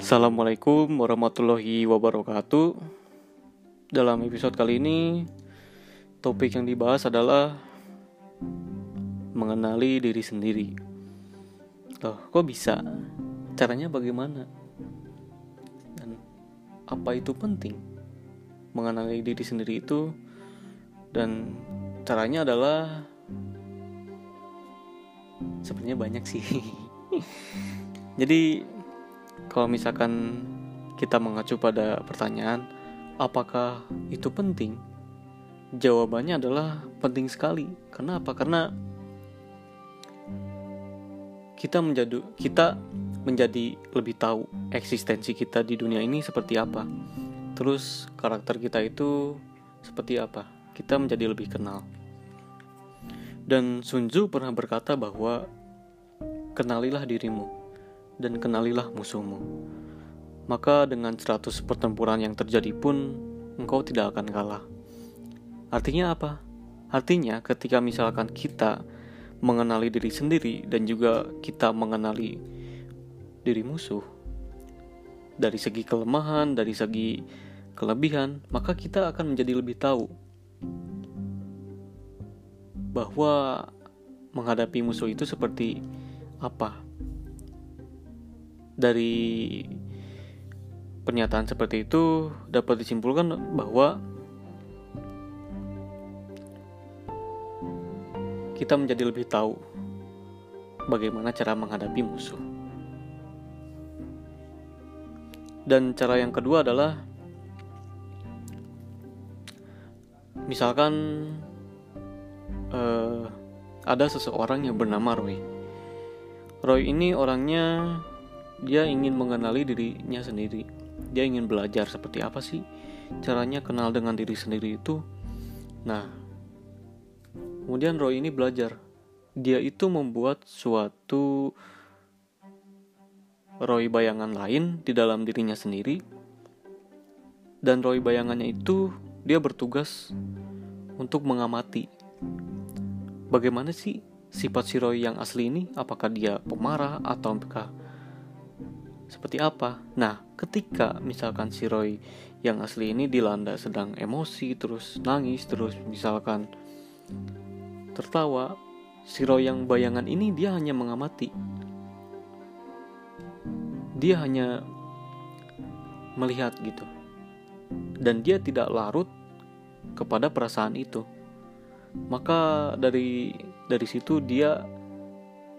Assalamualaikum warahmatullahi wabarakatuh. Dalam episode kali ini, topik yang dibahas adalah mengenali diri sendiri. Loh, kok bisa? Caranya bagaimana? Dan apa itu penting? Mengenali diri sendiri itu dan caranya adalah sebenarnya banyak sih. Jadi kalau misalkan kita mengacu pada pertanyaan apakah itu penting? Jawabannya adalah penting sekali. Kenapa? Karena kita menjadi kita menjadi lebih tahu eksistensi kita di dunia ini seperti apa. Terus karakter kita itu seperti apa? Kita menjadi lebih kenal. Dan Sun Tzu pernah berkata bahwa kenalilah dirimu dan kenalilah musuhmu. Maka dengan 100 pertempuran yang terjadi pun, engkau tidak akan kalah. Artinya apa? Artinya ketika misalkan kita mengenali diri sendiri dan juga kita mengenali diri musuh, dari segi kelemahan, dari segi kelebihan, maka kita akan menjadi lebih tahu bahwa menghadapi musuh itu seperti apa dari pernyataan seperti itu dapat disimpulkan bahwa kita menjadi lebih tahu bagaimana cara menghadapi musuh. Dan cara yang kedua adalah misalkan uh, ada seseorang yang bernama Roy. Roy ini orangnya dia ingin mengenali dirinya sendiri. Dia ingin belajar seperti apa sih caranya kenal dengan diri sendiri itu. Nah, kemudian Roy ini belajar. Dia itu membuat suatu Roy bayangan lain di dalam dirinya sendiri. Dan Roy bayangannya itu dia bertugas untuk mengamati bagaimana sih sifat si Roy yang asli ini apakah dia pemarah atau apakah seperti apa. Nah, ketika misalkan si Roy yang asli ini dilanda sedang emosi, terus nangis, terus misalkan tertawa, si Roy yang bayangan ini dia hanya mengamati. Dia hanya melihat gitu. Dan dia tidak larut kepada perasaan itu. Maka dari dari situ dia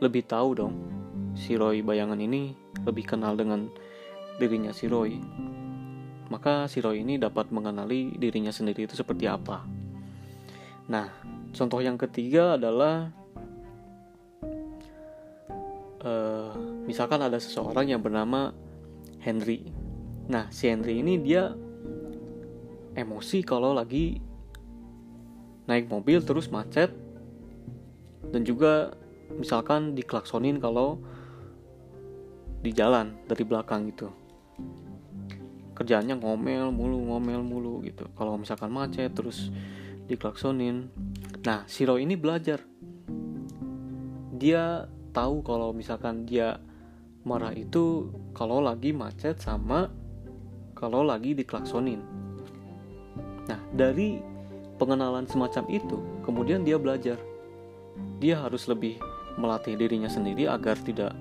lebih tahu dong si Roy bayangan ini lebih kenal dengan dirinya si Roy. Maka si Roy ini dapat mengenali dirinya sendiri itu seperti apa. Nah, contoh yang ketiga adalah uh, misalkan ada seseorang yang bernama Henry. Nah, si Henry ini dia emosi kalau lagi naik mobil terus macet dan juga misalkan diklaksonin kalau di jalan dari belakang gitu. Kerjaannya ngomel mulu ngomel mulu gitu. Kalau misalkan macet terus diklaksonin. Nah Siro ini belajar. Dia tahu kalau misalkan dia marah itu kalau lagi macet sama kalau lagi diklaksonin. Nah dari pengenalan semacam itu kemudian dia belajar. Dia harus lebih melatih dirinya sendiri agar tidak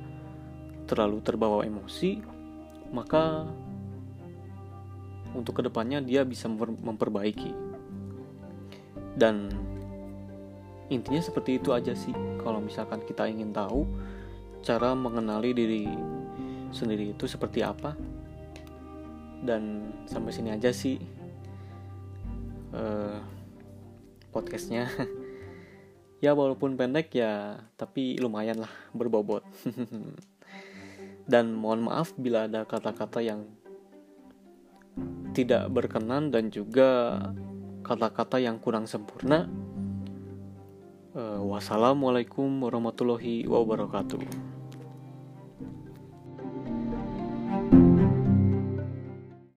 terlalu terbawa emosi, maka untuk ke depannya dia bisa memperbaiki. Dan intinya seperti itu aja sih. Kalau misalkan kita ingin tahu cara mengenali diri sendiri itu seperti apa. Dan sampai sini aja sih uh, podcastnya. ya walaupun pendek ya, tapi lumayan lah berbobot. dan mohon maaf bila ada kata-kata yang tidak berkenan dan juga kata-kata yang kurang sempurna. Uh, wassalamualaikum warahmatullahi wabarakatuh.